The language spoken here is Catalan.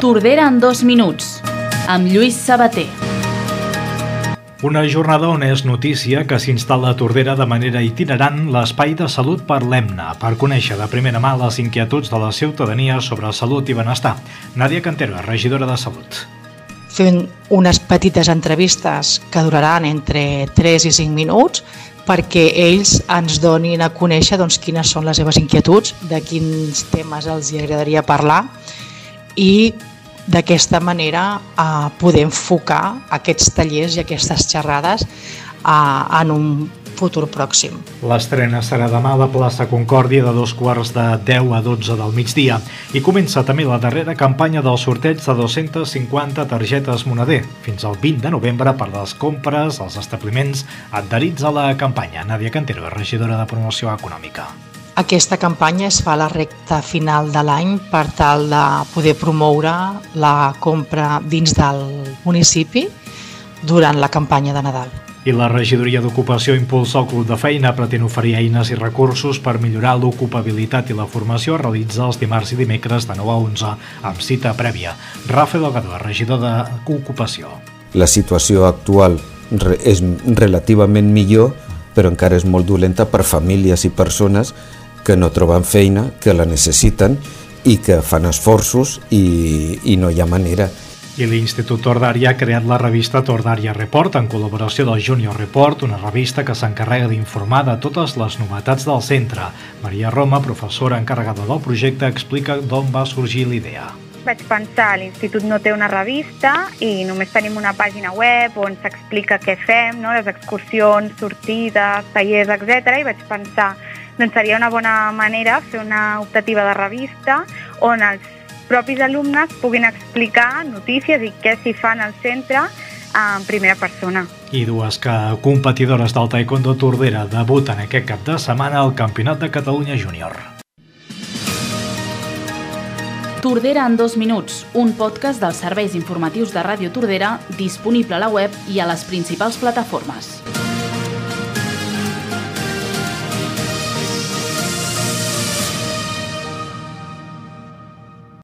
Tordera en dos minuts, amb Lluís Sabater. Una jornada on és notícia que s'instal·la a Tordera de manera itinerant l'espai de salut per l'EMNA per conèixer de primera mà les inquietuds de la ciutadania sobre salut i benestar. Nàdia Cantero, regidora de Salut. Fent unes petites entrevistes que duraran entre 3 i 5 minuts perquè ells ens donin a conèixer doncs, quines són les seves inquietuds, de quins temes els hi agradaria parlar i d'aquesta manera eh, poder enfocar aquests tallers i aquestes xerrades eh, en un futur pròxim. L'estrena serà demà a la plaça Concòrdia de dos quarts de 10 a 12 del migdia i comença també la darrera campanya del sorteig de 250 targetes moneder fins al 20 de novembre per les compres als establiments adherits a la campanya. Nàdia Cantero, regidora de Promoció Econòmica. Aquesta campanya es fa a la recta final de l'any per tal de poder promoure la compra dins del municipi durant la campanya de Nadal. I la regidoria d'ocupació impulsa el Club de Feina pretén oferir eines i recursos per millorar l'ocupabilitat i la formació a realitzar els dimarts i dimecres de 9 a 11 amb cita prèvia. Rafael Delgado, regidor d'Ocupació. La situació actual és relativament millor, però encara és molt dolenta per famílies i persones que no troben feina, que la necessiten i que fan esforços i, i no hi ha manera. I l'Institut Tordària ha creat la revista Tordària Report en col·laboració del Junior Report, una revista que s'encarrega d'informar de totes les novetats del centre. Maria Roma, professora encarregada del projecte, explica d'on va sorgir l'idea vaig pensar, l'institut no té una revista i només tenim una pàgina web on s'explica què fem, no? les excursions, sortides, tallers, etc. I vaig pensar, doncs seria una bona manera fer una optativa de revista on els propis alumnes puguin explicar notícies i què s'hi fan al centre en primera persona. I dues que competidores del Taekwondo Tordera debuten aquest cap de setmana al Campionat de Catalunya Júnior. Tordera en dos minuts, un podcast dels serveis informatius de Ràdio Tordera disponible a la web i a les principals plataformes.